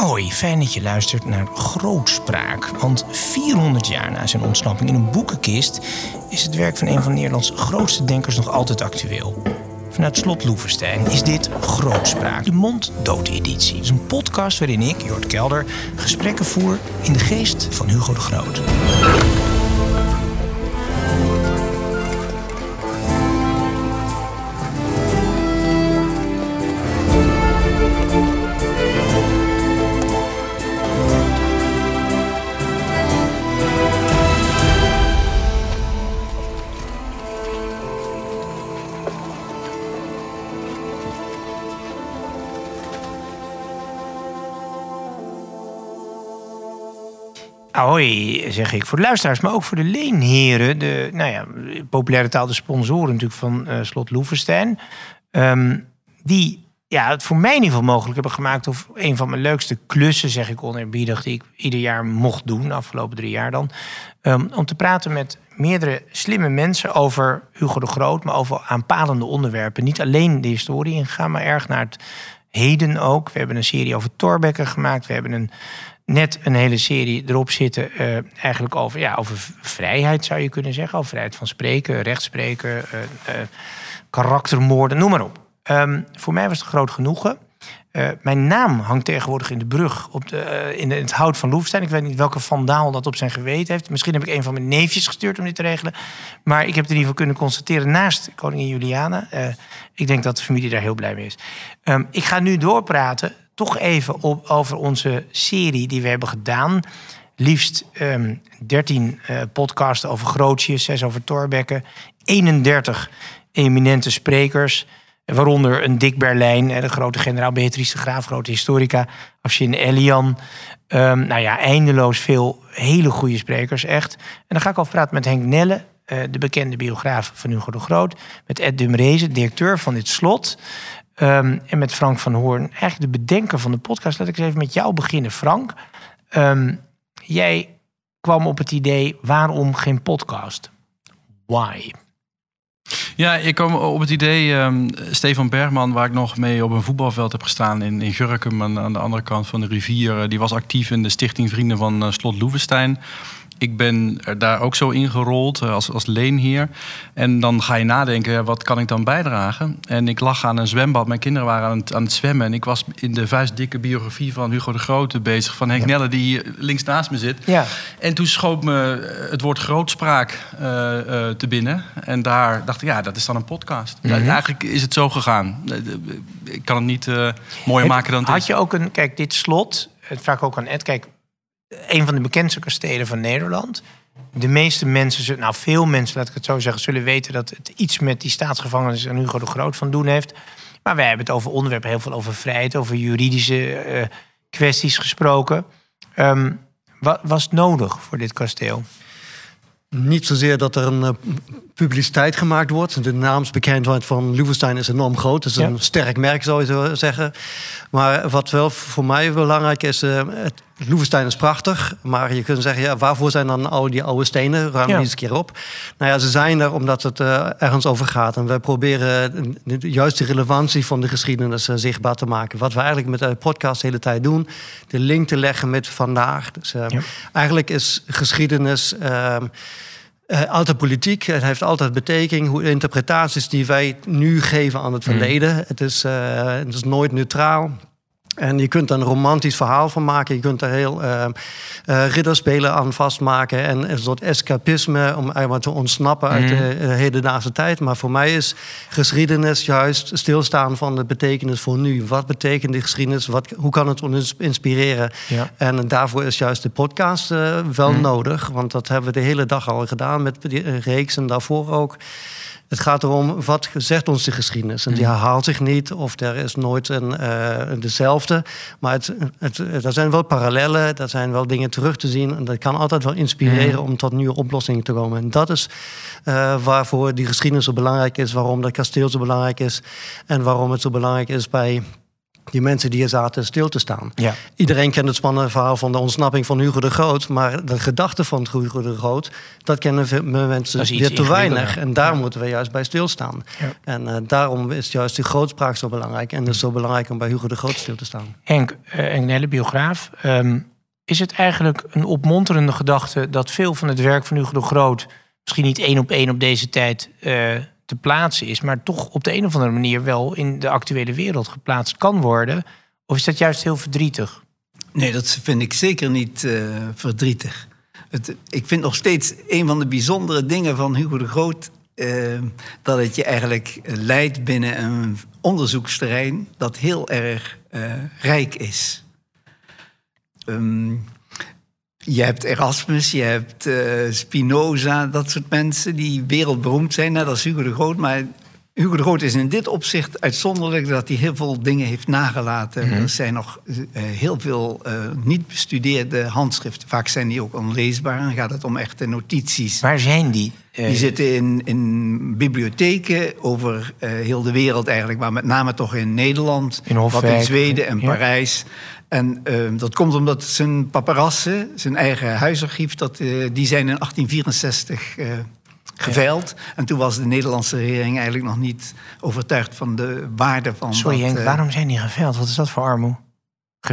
Hoi, fijn dat je luistert naar Grootspraak. Want 400 jaar na zijn ontsnapping in een boekenkist is het werk van een van Nederlands grootste denkers nog altijd actueel. Vanuit Slot Loevestein is dit Grootspraak, de monddood-editie. Het is een podcast waarin ik, Jort Kelder, gesprekken voer in de geest van Hugo de Groot. Ahoy, zeg ik voor de luisteraars, maar ook voor de leenheren. De, nou ja, populaire taal, de sponsoren natuurlijk van uh, Slot Loevestein. Um, die ja, het voor mij in ieder geval mogelijk hebben gemaakt. Of een van mijn leukste klussen, zeg ik oneerbiedig, die ik ieder jaar mocht doen, de afgelopen drie jaar dan. Um, om te praten met meerdere slimme mensen over Hugo de Groot, maar over aanpalende onderwerpen. Niet alleen de historie ingaan, maar erg naar het heden ook. We hebben een serie over Torbekker gemaakt. We hebben een net een hele serie erop zitten. Uh, eigenlijk over, ja, over vrijheid zou je kunnen zeggen. Over vrijheid van spreken, rechtspreken, uh, uh, karaktermoorden, noem maar op. Um, voor mij was het groot genoegen. mijn naam hangt tegenwoordig in de brug op de, in, het hout van Loefstein. Ik weet niet welke vandaal dat op zijn geweten heeft. Misschien heb ik een van mijn neefjes gestuurd om dit te regelen. Maar ik heb het in ieder geval kunnen constateren naast koningin Juliana. ik denk dat de familie daar heel blij mee is. Um, ik ga nu doorpraten toch even op, over onze serie die we hebben gedaan. Liefst um, 13 uh, over Grootjes, 6 over Torbekken, 31 eminente sprekers. Waaronder een Dick Berlijn, de grote generaal Beatrice de Graaf, grote historica, Afshin Elian. Um, nou ja, eindeloos veel hele goede sprekers, echt. En dan ga ik over praten met Henk Nelle, uh, de bekende biograaf van Hugo de Groot. Met Ed Dumrezen, directeur van dit slot. Um, en met Frank van Hoorn, eigenlijk de bedenker van de podcast. Laat ik eens even met jou beginnen, Frank. Um, jij kwam op het idee, waarom geen podcast? Why? Ja, ik kwam op het idee, um, Stefan Bergman, waar ik nog mee op een voetbalveld heb gestaan in, in Gurkum, aan, de andere kant van de rivier, uh, die was actief in de Stichting Vrienden van uh, Slot Loevestein ik ben er daar ook zo ingerold eh, als, als leenheer. En dan ga je nadenken, wat kan ik dan bijdragen? En ik lag aan een zwembad. Mijn kinderen waren aan het, aan het zwemmen. En ik was in de vuistdikke biografie van Hugo de Grote bezig. Van Henk ja. Nelle, die hier links naast me zit. Ja. En toen schoot me het woord grootspraak uh, uh, te binnen. En daar dacht ik, ja, dat is dan een podcast. Mm -hmm. Eigenlijk is het zo gegaan. Ik kan het niet mooier maken dan het Had is. je ook een, kijk, dit slot... Het vraag ook aan Ed. Kijk, een van de bekendste kastelen van Nederland. De meeste mensen, nou veel mensen, laat ik het zo zeggen, zullen weten dat het iets met die staatsgevangenis en Hugo de Groot van doen heeft. Maar wij hebben het over onderwerpen, heel veel over vrijheid, over juridische uh, kwesties gesproken. Um, wat was nodig voor dit kasteel? Niet zozeer dat er een uh, publiciteit gemaakt wordt. De naamsbekendheid van Loevestein is enorm groot. Het is een sterk merk, zou je zo zeggen. Maar wat wel voor mij belangrijk is... Uh, het, Loevestein is prachtig, maar je kunt zeggen... Ja, waarvoor zijn dan al die oude stenen? Ruim ja. eens een keer op. Nou ja, ze zijn er omdat het uh, ergens over gaat. En wij proberen juist de relevantie van de geschiedenis uh, zichtbaar te maken. Wat we eigenlijk met de podcast de hele tijd doen... de link te leggen met vandaag. Dus ja. eigenlijk is geschiedenis... ehm, Uh, altijd politiek, het heeft altijd betekening. Hoe de interpretaties die wij nu geven aan het verleden. Mm. Het, is, uh, het is nooit neutraal. En je kunt er een romantisch verhaal van maken. Je kunt er heel uh, uh, ridderspelen aan vastmaken. En een soort escapisme om eigenlijk te ontsnappen uit mm. de uh, hedendaagse tijd. Maar voor mij is geschiedenis juist stilstaan van de betekenis voor nu. Wat betekent die geschiedenis? Wat, hoe kan het ons inspireren? Ja. En daarvoor is juist de podcast wel mm. nodig. Want dat hebben we de hele dag al gedaan met die reeks en daarvoor ook. Het gaat erom, wat zegt ons de geschiedenis? En die herhaalt zich niet, of er is nooit een, uh, dezelfde. Maar het, het, er zijn wel parallellen, er zijn wel dingen terug te zien. En dat kan altijd wel inspireren om tot nieuwe oplossingen te komen. En dat is uh, waarvoor die geschiedenis zo belangrijk is, waarom dat kasteel zo belangrijk is. En waarom het zo belangrijk is bij die mensen die hier zaten stil te staan. Ja. Iedereen kent het spannende verhaal van de ontsnapping van Hugo de Groot. Maar de gedachte van Hugo de Groot, dat kennen veel mensen weer te weinig. En daar Ja. moeten we juist bij stilstaan. En eh, daarom is juist die grootspraak zo belangrijk. En het is zo belangrijk om bij Hugo de Groot stil te staan. Henk, uh, Nelle, biograaf. ehm, is het eigenlijk een opmonterende gedachte dat veel van het werk van Hugo de Groot misschien niet één op één op deze tijd eh, te plaatsen is, maar toch op de een of andere manier wel in de actuele wereld geplaatst kan worden? Of is dat juist heel verdrietig? Nee, dat vind ik zeker niet eh, verdrietig. Het, ik vind nog steeds een van de bijzondere dingen van Hugo de Groot. eh, dat het je eigenlijk leidt binnen een onderzoeksterrein dat heel erg eh, rijk is. Ehm, je hebt Erasmus, je hebt eh, Spinoza, dat soort mensen die wereldberoemd zijn, net als Hugo de Groot. Maar Hugo de Groot is in dit opzicht uitzonderlijk dat hij heel veel dingen heeft nagelaten. Er zijn nog eh, heel veel eh, niet bestudeerde handschriften. Vaak zijn die ook onleesbaar en gaat het om echte notities. Waar zijn die? Die zitten in, in bibliotheken over heel de wereld eigenlijk, maar met name toch in Nederland, In wat in Zweden en Ja. En eh, dat komt omdat zijn paparassen, zijn eigen huisarchief, dat, eh, die zijn in 1864 eh geveild. En toen was de Nederlandse regering eigenlijk nog niet overtuigd van de waarde van Sorry dat, Henk, eh, waarom zijn die geveld? Wat is dat voor armoe?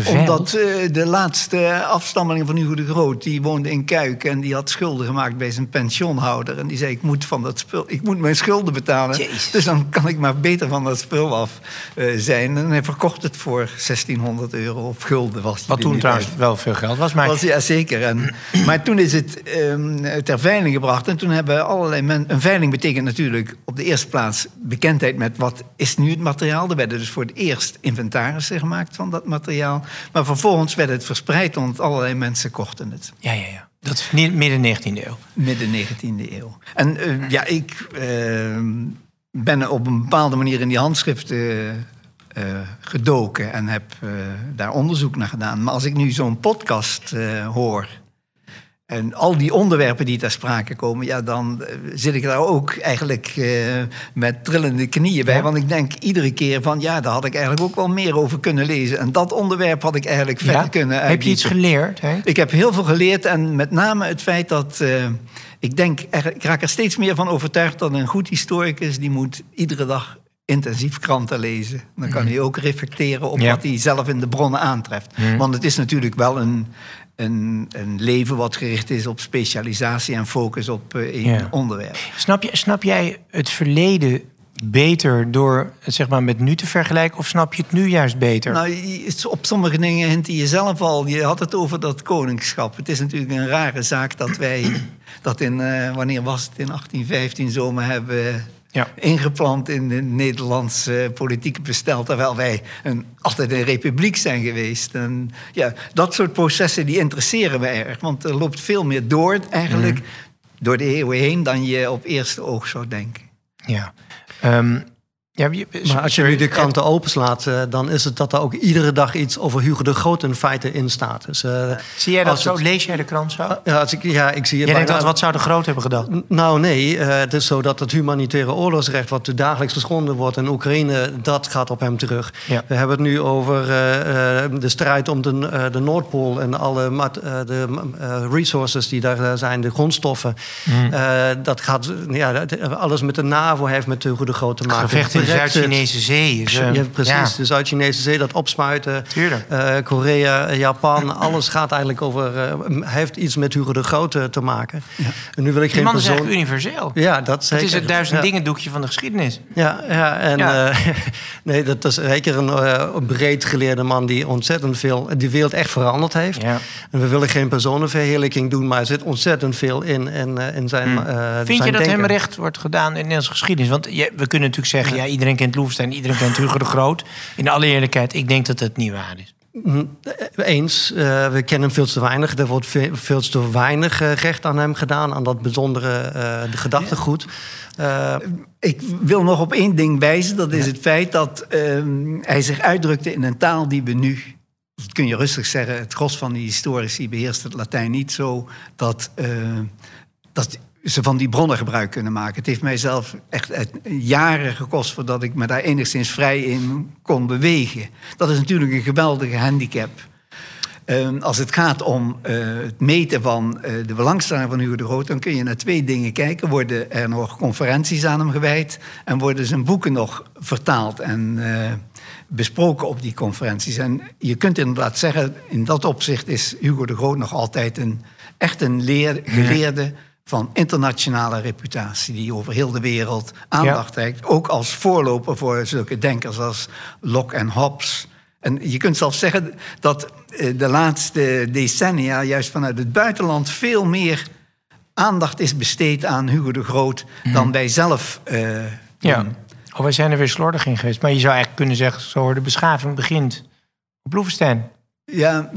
Omdat eh, de laatste afstammeling van Hugo de Groot, die woonde in Kuik en die had schulden gemaakt bij zijn pensioenhouder. En die zei: Ik moet, van dat spul, ik moet mijn schulden betalen. Jezus. Dus dan kan ik maar beter van dat spul af eh, zijn. En hij verkocht het voor 1600 euro of gulden. Was Wat toen trouwens wel veel geld was. Maar Was, ja, zeker. En, maar toen is het ehm, ter veiling gebracht. En toen hebben allerlei mensen... Een veiling betekent natuurlijk op de eerste plaats bekendheid met wat is nu het materiaal. Er werden dus voor het eerst inventarissen gemaakt van dat materiaal. Maar vervolgens werd het verspreid, want allerlei mensen kochten het. ja, ja, ja. Dat is midden 19e eeuw. Midden 19e eeuw. En eh, ja, ik ehm, ben op een bepaalde manier in die handschriften eh, gedoken en heb eh, daar onderzoek naar gedaan. Maar als ik nu zo'n podcast eh, hoor en al die onderwerpen die ter sprake komen, ja, dan eh, zit ik daar ook eigenlijk eh, met trillende knieën bij. Ja. Want ik denk iedere keer van ja, daar had ik eigenlijk ook wel meer over kunnen lezen. En dat onderwerp had ik eigenlijk verder Ja? kunnen Heb je iets geleerd, Henk? Ik heb heel veel geleerd en met name het feit dat... eh, ik denk, ik raak er steeds meer van overtuigd dat een goed historicus... die moet iedere dag intensief kranten lezen. Dan kan hij ook reflecteren op Ja. wat hij zelf in de bronnen aantreft. Want het is natuurlijk wel een, een, een leven wat gericht is op specialisatie... en focus op eh, één Ja. onderwerp. Snap, je, snap jij het verleden beter door het zeg maar met nu te vergelijken? Of snap je het nu juist beter? Nou, op sommige dingen hint je zelf al. Je had het over dat koningschap. Het is natuurlijk een rare zaak dat wij dat in, eh, wanneer was het, in 1815 zomaar hebben Ja. ingeplant in het Nederlandse politieke bestel. Terwijl wij een, altijd een republiek zijn geweest. En ja, dat soort processen die interesseren me erg. Want er loopt veel meer door eigenlijk door de eeuwen heen dan je op eerste oog zou denken. Ja. Ehm, ja je- Maar als je nu de kranten openslaat, eh, dan is het dat er ook iedere dag iets over Hugo de Groot in feite in staat. Dus, eh, Zie jij dat zo? het- Lees jij de krant zo? ja, als ik, ja, ik zie het Jij denkt dat wat zou de groot hebben gedacht? Nou nee, eh, het is zo dat het humanitaire oorlogsrecht... wat dagelijks geschonden wordt in Oekraïne, dat gaat op hem terug. Ja. We hebben het nu over eh, eh, de strijd om de, eh, de Noordpool... en alle mat- eh, de eh, resources die daar eh, zijn, de grondstoffen. Eh, dat gaat, ja, alles met de NAVO heeft met Hugo de Groot te maken. Gevecht de Brexit. Zuid-Chinese Zee. is, eh, Ja, precies. ja, De Zuid-Chinese Zee, dat opspuiten. Tuurlijk. Eh, Korea, eh, Japan, alles gaat eigenlijk over... eh, heeft iets met Hugo de Groot eh, te maken. En nu wil ik Die geen man is eigenlijk universeel. Ja, dat het zeker. is het duizend ja. dingen doekje van de geschiedenis. Ja, ja en Ja. eh, nee, dat is zeker een eh, breed geleerde man die ontzettend veel, die wereld echt veranderd heeft. Ja. En we willen geen personenverheerlijking doen, maar er zit ontzettend veel in, in, eh, in zijn. eh, Hmm. Vind zijn je dat denken. hem recht wordt gedaan in Nederlandse geschiedenis? Want je, we kunnen natuurlijk zeggen, ja. Iedereen kent Loevestein, iedereen kent Hugo de Groot. In alle eerlijkheid, ik denk dat dat niet waar is. Mm, Eens, eh, we kennen hem veel te weinig. Er wordt veel, te weinig eh, recht aan hem gedaan, aan dat bijzondere eh, de gedachtegoed. Eh, Ik wil nog op één ding wijzen. Dat is het feit dat ehm, hij zich uitdrukte in een taal die we nu... Dat kun je rustig zeggen, het gros van die historici beheerst het Latijn niet zo... dat, eh, dat ze van die bronnen gebruik kunnen maken. Het heeft mij zelf echt jaren gekost voordat ik me daar enigszins vrij in kon bewegen. Dat is natuurlijk een geweldige handicap. Ehm, als het gaat om eh, het meten van uh, de belangstelling van Hugo de Groot, dan kun je naar twee dingen kijken. Worden er nog conferenties aan hem gewijd en worden zijn boeken nog vertaald en uh, besproken op die conferenties? En je kunt inderdaad zeggen, in dat opzicht is Hugo de Groot nog altijd een, echt een leer, geleerde van internationale reputatie, die over heel de wereld aandacht ja. trekt. Ook als voorloper voor zulke denkers als Locke en Hobbes. En je kunt zelfs zeggen dat eh, de laatste decennia, juist vanuit het buitenland, veel meer aandacht is besteed aan Hugo de Groot dan wij zelf. Uh, ja, oh, wij zijn er weer slordig in geweest. Maar je zou eigenlijk kunnen zeggen, zo de beschaving begint op Loevestein. Ja,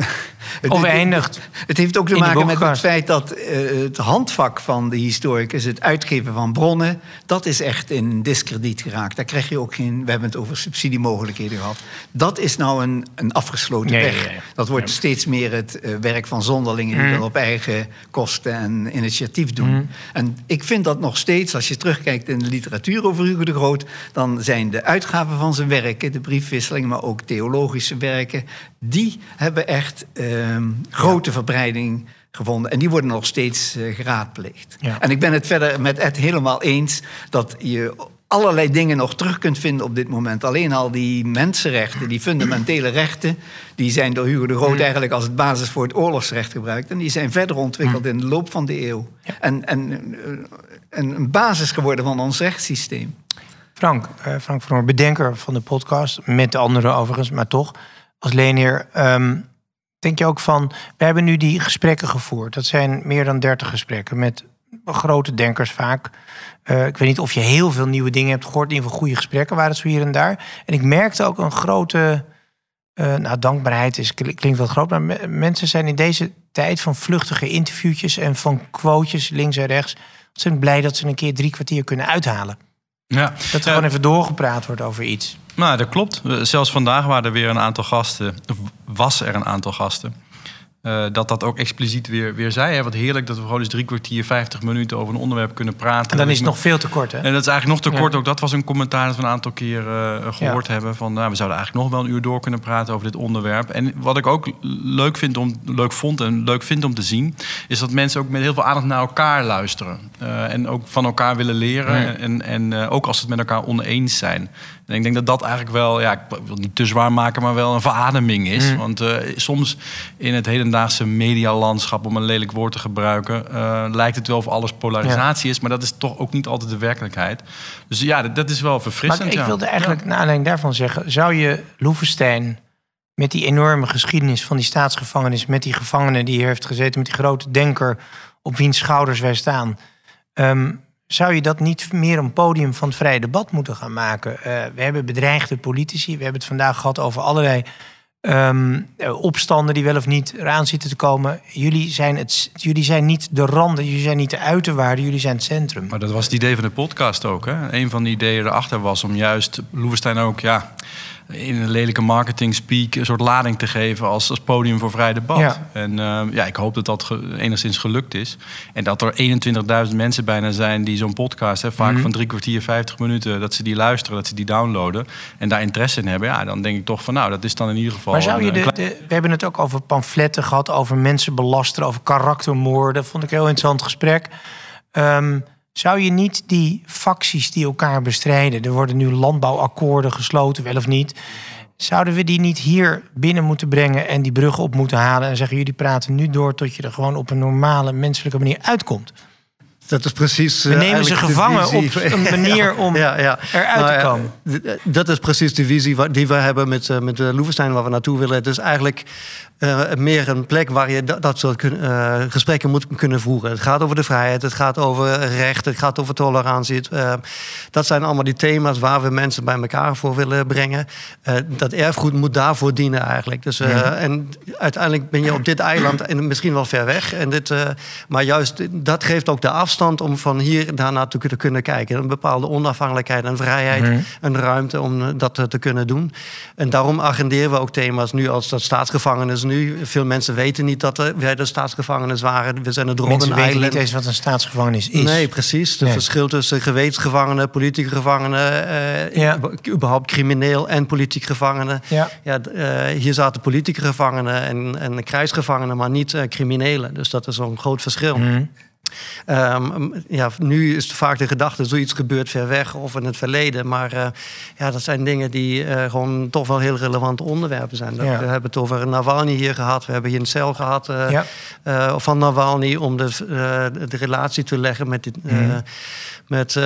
of eindigt. Het heeft ook te maken met het feit dat uh, het handvak van de historicus, het uitgeven van bronnen, dat is echt in discrediet geraakt. Daar krijg je ook geen. We hebben het over subsidiemogelijkheden gehad. Dat is nou een, een afgesloten weg. Dat wordt steeds meer het eh, werk van zonderlingen die Mm. dat op eigen kosten en initiatief doen. Mm. En ik vind dat nog steeds, als je terugkijkt in de literatuur over Hugo de Groot, dan zijn de uitgaven van zijn werken, de briefwisselingen, maar ook theologische werken, die hebben echt ehm, grote verbreiding gevonden. En die worden nog steeds eh, geraadpleegd. Ja. En ik ben het verder met Ed helemaal eens dat je allerlei dingen nog terug kunt vinden op dit moment. Alleen al die mensenrechten, die fundamentele rechten... die zijn door Hugo de Groot Mm. eigenlijk als basis voor het oorlogsrecht gebruikt. En die zijn verder ontwikkeld Mm. in de loop van de eeuw. En, en eh, een, een basis geworden van ons rechtssysteem. Frank, eh, Frank van Hoorn, bedenker van de podcast, met de anderen overigens, maar toch, als leenheer, ehm, denk je ook van, we hebben nu die gesprekken gevoerd. Dat zijn meer dan 30 gesprekken met grote denkers vaak. Eh, ik weet niet of je heel veel nieuwe dingen hebt gehoord. In ieder geval goede gesprekken waren het zo hier en daar. En ik merkte ook een grote, eh, nou dankbaarheid is, klinkt wel groot, maar me- mensen zijn in deze tijd van vluchtige interviewtjes en van quotejes links en rechts, zijn blij dat ze een keer drie kwartier kunnen uithalen. Ja, Dat er Ja, gewoon even doorgepraat wordt over iets. Nou, dat klopt. Eh, Zelfs vandaag waren er weer een aantal gasten, was er een aantal gasten. Eh, dat dat ook expliciet weer, weer zei. Hè? Wat heerlijk dat we gewoon eens drie kwartier, vijftig minuten over een onderwerp kunnen praten. En dan is het nog veel te kort, hè? En dat is eigenlijk nog te Ja. kort. Ook dat was een commentaar dat we een aantal keer eh, gehoord hebben. Van, nou, we zouden eigenlijk nog wel een uur door kunnen praten over dit onderwerp. En wat ik ook leuk, vind om, leuk vond en leuk vind om te zien... is dat mensen ook met heel veel aandacht naar elkaar luisteren. Eh, en ook van elkaar willen leren. Ja. En, en eh, ook als ze het met elkaar oneens zijn. En ik denk dat dat eigenlijk wel, ja, ik wil het niet te zwaar maken... maar wel een verademing is. Mm. Want eh, soms in het hedendaagse medialandschap... om een lelijk woord te gebruiken... eh, lijkt het wel of alles polarisatie is... maar dat is toch ook niet altijd de werkelijkheid. Dus ja, dat, dat is wel Maar verfrissend. ik ja. wilde eigenlijk naar aanleiding daarvan zeggen... zou je Loevestein met die enorme geschiedenis van die staatsgevangenis... met die gevangenen die hier heeft gezeten... met die grote denker op wiens schouders wij staan... ehm, zou je dat niet meer een podium van het vrije debat moeten gaan maken? Eh, we hebben bedreigde politici. We hebben het vandaag gehad over allerlei eh, opstanden... die wel of niet eraan zitten te komen. Jullie zijn, het, jullie zijn niet de randen, jullie zijn niet de uiterwaarden... jullie zijn het centrum. Maar dat was het idee van de podcast ook. Hè? Een van de ideeën erachter was om juist Loevestein ook ja, in een lelijke marketing speak een soort lading te geven als, als podium voor vrij debat. Ja. En eh, ja, ik hoop dat dat ge- enigszins gelukt is. En dat er 21.000 mensen bijna zijn die zo'n podcast, hè, vaak Mhm. van drie kwartier, 50 minuten, dat ze die luisteren, dat ze die downloaden en daar interesse in hebben. Ja, dan denk ik toch van nou, dat is dan in ieder geval. Maar zou je een- een de, klein- de- we hebben het ook over pamfletten gehad, over mensen belasteren, over karaktermoorden. Vond ik een heel interessant gesprek. Ehm, zou je niet die facties die elkaar bestrijden, er worden nu landbouwakkoorden gesloten, wel of niet. Zouden we die niet hier binnen moeten brengen en die bruggen op moeten halen en zeggen: jullie praten nu door tot je er gewoon op een normale menselijke manier uitkomt? Dat is precies. We eh, nemen ze gevangen op een manier om ja, ja. eruit Nou te ja, komen. d- Dat is precies de visie die we hebben met, eh, met Loevestein, waar we naartoe willen. Het is eigenlijk eh, meer een plek waar je dat, dat soort eh, gesprekken moet kunnen voeren. Het gaat over de vrijheid, het gaat over recht, het gaat over tolerantie. Eh, dat zijn allemaal die thema's waar we mensen bij elkaar voor willen brengen. Eh, dat erfgoed moet daarvoor dienen eigenlijk. Dus, eh, Mhm. En uiteindelijk ben je op dit eiland en misschien wel ver weg. En dit, eh, maar juist dat geeft ook de afstand om van hier daarna te kunnen- kijken. Een bepaalde onafhankelijkheid en vrijheid Mhm. een ruimte om eh, dat eh, te kunnen doen. En daarom agenderen we ook thema's nu als dat staatsgevangenis nu. Veel mensen weten niet dat er, wij de staatsgevangenis waren. We zijn het Robben Mensen weten Island. niet eens wat een staatsgevangenis is. Nee, precies. Het Nee. verschil tussen gewetensgevangenen, politieke gevangenen, eh, Ja. überhaupt crimineel en politiek gevangenen. Ja. Eh, hier zaten politieke gevangenen en, en krijgsgevangenen, maar niet criminelen. Dus dat is een groot verschil. Mhm. Ehm, ja, nu is vaak de gedachte, zoiets gebeurt ver weg of in het verleden. Maar eh, ja, dat zijn dingen die eh, gewoon toch wel heel relevante onderwerpen zijn. Ja. We hebben het over Navalny hier gehad. We hebben hier een cel gehad eh, Ja. eh, van Navalny om de, de relatie te leggen met dit, Mhm. met,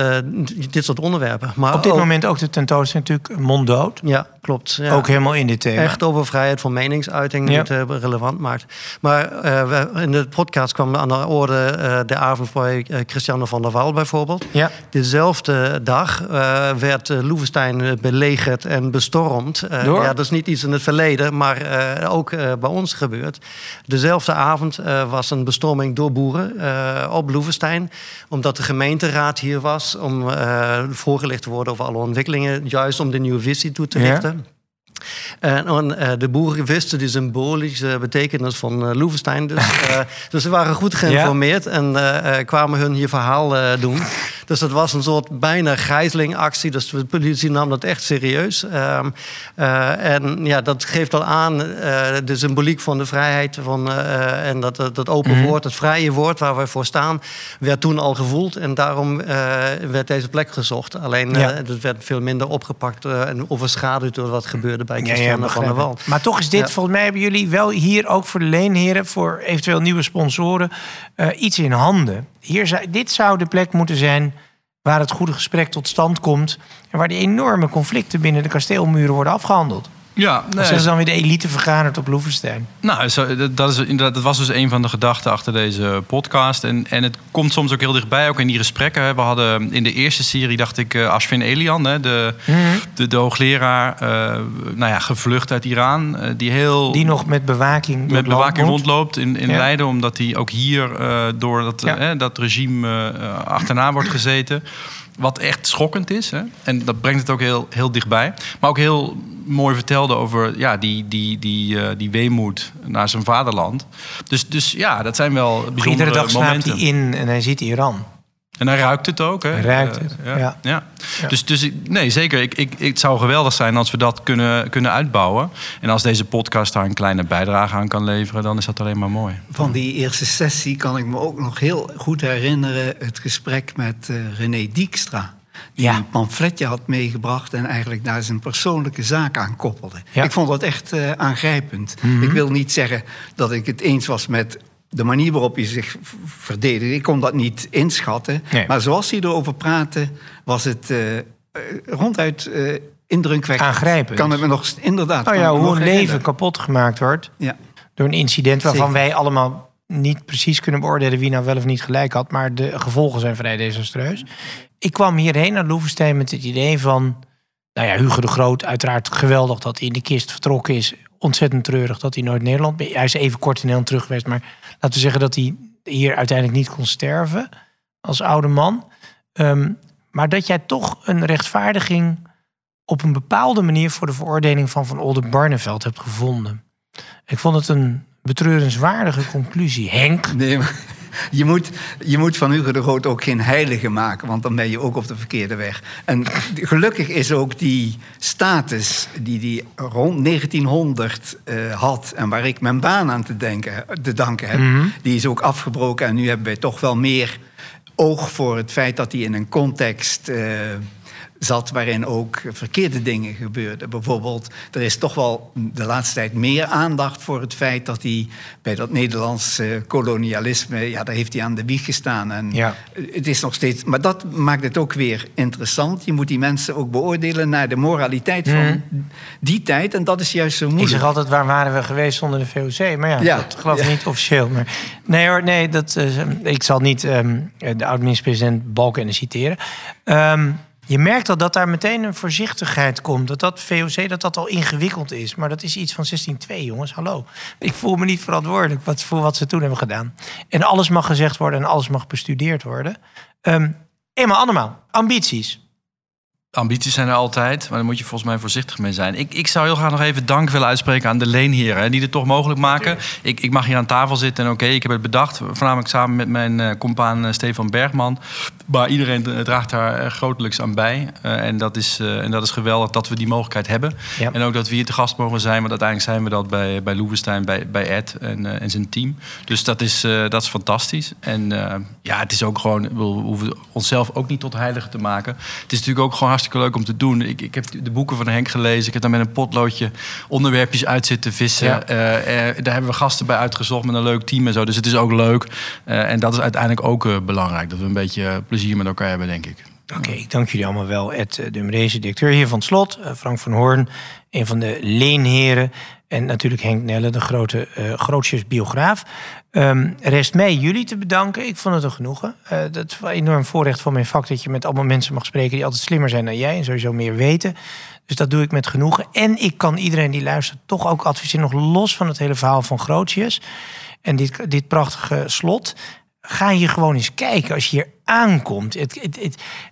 dit soort onderwerpen. Maar Op dit ook- moment ook de tentoonstelling natuurlijk monddood. Ja, klopt. Ja. Ook helemaal in dit thema. Echt over vrijheid van meningsuiting Ja. die het eh, relevant maakt. Maar eh, we, in de podcast kwam aan de orde eh, de avond bij Christiane van der Wal bijvoorbeeld. Ja. Dezelfde dag werd Loevestein belegerd en bestormd. Door? Ja, dat is niet iets in het verleden, maar ook bij ons gebeurd. Dezelfde avond was een bestorming door boeren op Loevestein. Omdat de gemeenteraad hier was om voorgelicht te worden over alle ontwikkelingen. Juist om de nieuwe visie toe te Ja. En, en, eh, de boeren wisten de symbolische betekenis van eh Loevestein. Dus, eh, dus ze waren goed geïnformeerd en kwamen hun hier verhaal doen. Dus dat was een soort bijna gijzelingactie. Dus de politie nam dat echt serieus. Ehm, eh, en ja, dat geeft al aan eh, de symboliek van de vrijheid. Van, eh, en dat, dat, dat open Mhm. woord, het vrije woord waar wij voor staan, werd toen al gevoeld. En daarom werd deze plek gezocht. Alleen Ja. het werd veel minder opgepakt en overschaduwd door wat gebeurde bij Ja, Christiane van begrijp der. Wal. Maar toch is dit, Ja. volgens mij hebben jullie wel hier ook voor de leenheren, voor eventueel nieuwe sponsoren, iets in handen. Hier dit zou de plek moeten zijn waar het goede gesprek tot stand komt en waar die enorme conflicten binnen de kasteelmuren worden afgehandeld. Ja, Of nee, zijn ze dan weer de elite vergaderd op Loevestein? Nou, zo, dat, is inderdaad, dat was dus een van de gedachten achter deze podcast. En, en het komt soms ook heel dichtbij, ook in die gesprekken. hè. We hadden in de eerste serie, dacht ik, eh, Ashwin Elian, hè, de, Mhm. de, de hoogleraar, eh, nou ja, gevlucht uit Iran. eh, die heel Die nog met bewaking met bewaking rondloopt in, in Ja. Leiden, omdat hij ook hier door dat, Ja. eh, dat regime achterna wordt gezeten. Wat echt schokkend is. Hè? En dat brengt het ook heel, heel dichtbij. Maar ook heel mooi vertelde over ja, die, die, die, eh, die weemoed naar zijn vaderland. Dus, dus ja, dat zijn wel Iedere bijzondere dag slaapt momenten. hij in en hij ziet Iran. En hij ruikt het ook. Hè? Hij ruikt Eh, het, ja. ja. Ja. Ja. Dus, dus ik- nee, zeker. Ik, ik, het zou geweldig zijn als we dat kunnen, kunnen uitbouwen. En als deze podcast daar een kleine bijdrage aan kan leveren, dan is dat alleen maar mooi. Van die eerste sessie kan ik me ook nog heel goed herinneren... het gesprek met eh, René Dijkstra. Die Ja. een pamfletje had meegebracht... en eigenlijk daar zijn persoonlijke zaak aan koppelde. Ja. Mhm. Ik vond dat echt eh, aangrijpend. Ik wil niet zeggen dat ik het eens was met de manier waarop hij zich verdedigde. Ik kon dat niet inschatten. Nee. Maar zoals hij erover praatte... was het eh, eh, ronduit eh indrukwekkend. Aangrijpend. Kan het me nog... Inderdaad. Kan ja, hoe een leven kapot gemaakt wordt Ja. door een incident waarvan Zeker. wij allemaal niet precies kunnen beoordelen wie nou wel of niet gelijk had, maar de gevolgen zijn vrij desastreus. Ik kwam hierheen naar Loevestein met het idee van, nou ja, Hugo de Groot, uiteraard geweldig dat hij in de kist vertrokken is. Ontzettend treurig dat hij nooit Nederland... Hij is even kort in Nederland terug geweest, maar laten we zeggen dat hij hier uiteindelijk niet kon sterven als oude man. Ehm, maar dat jij toch een rechtvaardiging op een bepaalde manier voor de veroordeling van Van Oldenbarneveld hebt gevonden. Ik vond het een betreurenswaardige conclusie. Henk, Nee, maar je moet, je moet van Hugo de Groot ook geen heilige maken, want dan ben je ook op de verkeerde weg. En gelukkig is ook die status die hij rond 1900 eh, had en waar ik mijn baan aan te, denken, te danken heb, Mhm. die is ook afgebroken. En nu hebben wij toch wel meer oog voor het feit dat hij in een context. eh, zat waarin ook verkeerde dingen gebeurden. Bijvoorbeeld, er is toch wel de laatste tijd meer aandacht voor het feit dat hij bij dat Nederlands eh, kolonialisme, ja, daar heeft hij aan de wieg gestaan. En Ja. het is nog steeds, maar dat maakt het ook weer interessant. Je moet die mensen ook beoordelen naar de moraliteit van die tijd. En dat is juist zo ik moeilijk. zeg altijd, waar waren we geweest zonder de VOC? Maar ja, Ja, dat geloof ik ja. niet officieel. Maar nee hoor, nee, dat, eh, ik zal niet ehm, de oud-minister-president Balkenende citeren. Ehm, je merkt al dat daar meteen een voorzichtigheid komt. Dat dat VOC dat dat al ingewikkeld is. Maar dat is iets van 16.2, jongens. Hallo. Ik voel me niet verantwoordelijk voor wat ze toen hebben gedaan. En alles mag gezegd worden en alles mag bestudeerd worden. Ehm Emma Annemaal, ambities. Ambities zijn er altijd, maar daar moet je volgens mij voorzichtig mee zijn. Ik, ik zou heel graag nog even dank willen uitspreken aan de leenheren... die het toch mogelijk maken. Ik, ik mag hier aan tafel zitten en oké, ik heb het bedacht... voornamelijk samen met mijn uh, compaan uh, Stefan Bergman. Maar iedereen draagt daar grotelijks aan bij. en, dat is, en dat is geweldig dat we die mogelijkheid hebben. Ja. En ook dat we hier te gast mogen zijn... want uiteindelijk zijn we dat bij, bij Loevestein, bij, bij Ed en, en zijn team. Dus dat is, dat is fantastisch. En ja, het is ook gewoon... we hoeven onszelf ook niet tot heilige te maken. Het is natuurlijk ook gewoon hartstikke leuk om te doen. Ik, ik heb de boeken van Henk gelezen. Ik heb daar met een potloodje onderwerpjes uit zitten vissen. Ja. Uh, daar hebben we gasten bij uitgezocht met een leuk team en zo. Dus het is ook leuk. Uh, en dat is uiteindelijk ook belangrijk. Dat we een beetje plezier met elkaar hebben, denk ik. Oké, okay, dank jullie allemaal wel. Ed Dumreese, directeur hier van het slot. Frank van Hoorn, een van de leenheren. En natuurlijk Henk Nelle, de grote uh, grootjes biograaf. Um, rest mij jullie te bedanken. Ik vond het een genoegen. Uh, dat is een enorm voorrecht van mijn vak dat je met allemaal mensen mag spreken die altijd slimmer zijn dan jij en sowieso meer weten. Dus dat doe ik met genoegen. En ik kan iedereen die luistert toch ook adviseren, nog los van het hele verhaal van Grootjes en dit, dit prachtige slot. Ga hier gewoon eens kijken als je hier aankomt. Het, het,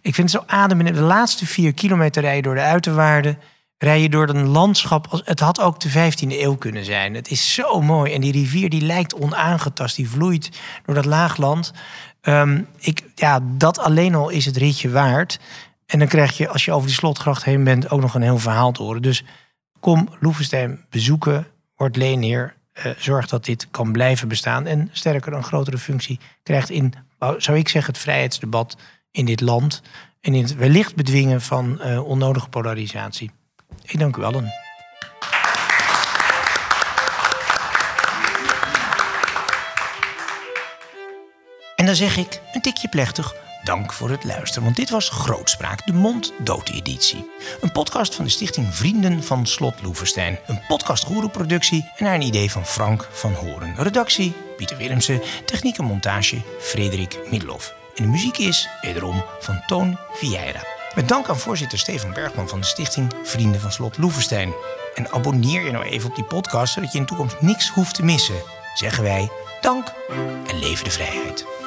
ik vind het zo ademend. De laatste vier kilometer rijden door de uiterwaarden rij je door een landschap. Het had ook de 15e eeuw kunnen zijn. Het is zo mooi. En die rivier die lijkt onaangetast. Die vloeit door dat laagland. Um, ik, ja, dat alleen al is het ritje waard. En dan krijg je, als je over die slotgracht heen bent, ook nog een heel verhaal te horen. Dus kom Loevestein bezoeken. Word leenheer. Uh, zorg dat dit kan blijven bestaan. En sterker, een grotere functie krijgt in, zou ik zeggen, het vrijheidsdebat in dit land. En in het wellicht bedwingen van uh, onnodige polarisatie. Ik dank u allen. En dan zeg ik een tikje plechtig. Dank voor het luisteren, want dit was Grootspraak, de mond-dood-editie. Een podcast van de stichting Vrienden van Slot Loevestein. Een podcast productie en naar een idee van Frank van Horen. Redactie Pieter Willemsen, techniek en montage Frederik Middelhoff. En de muziek is wederom van Toon Vieira. Met dank aan voorzitter Stefan Bergman van de stichting Vrienden van Slot Loevestein. En abonneer je nou even op die podcast, zodat je in de toekomst niks hoeft te missen. Zeggen wij dank en leven de vrijheid.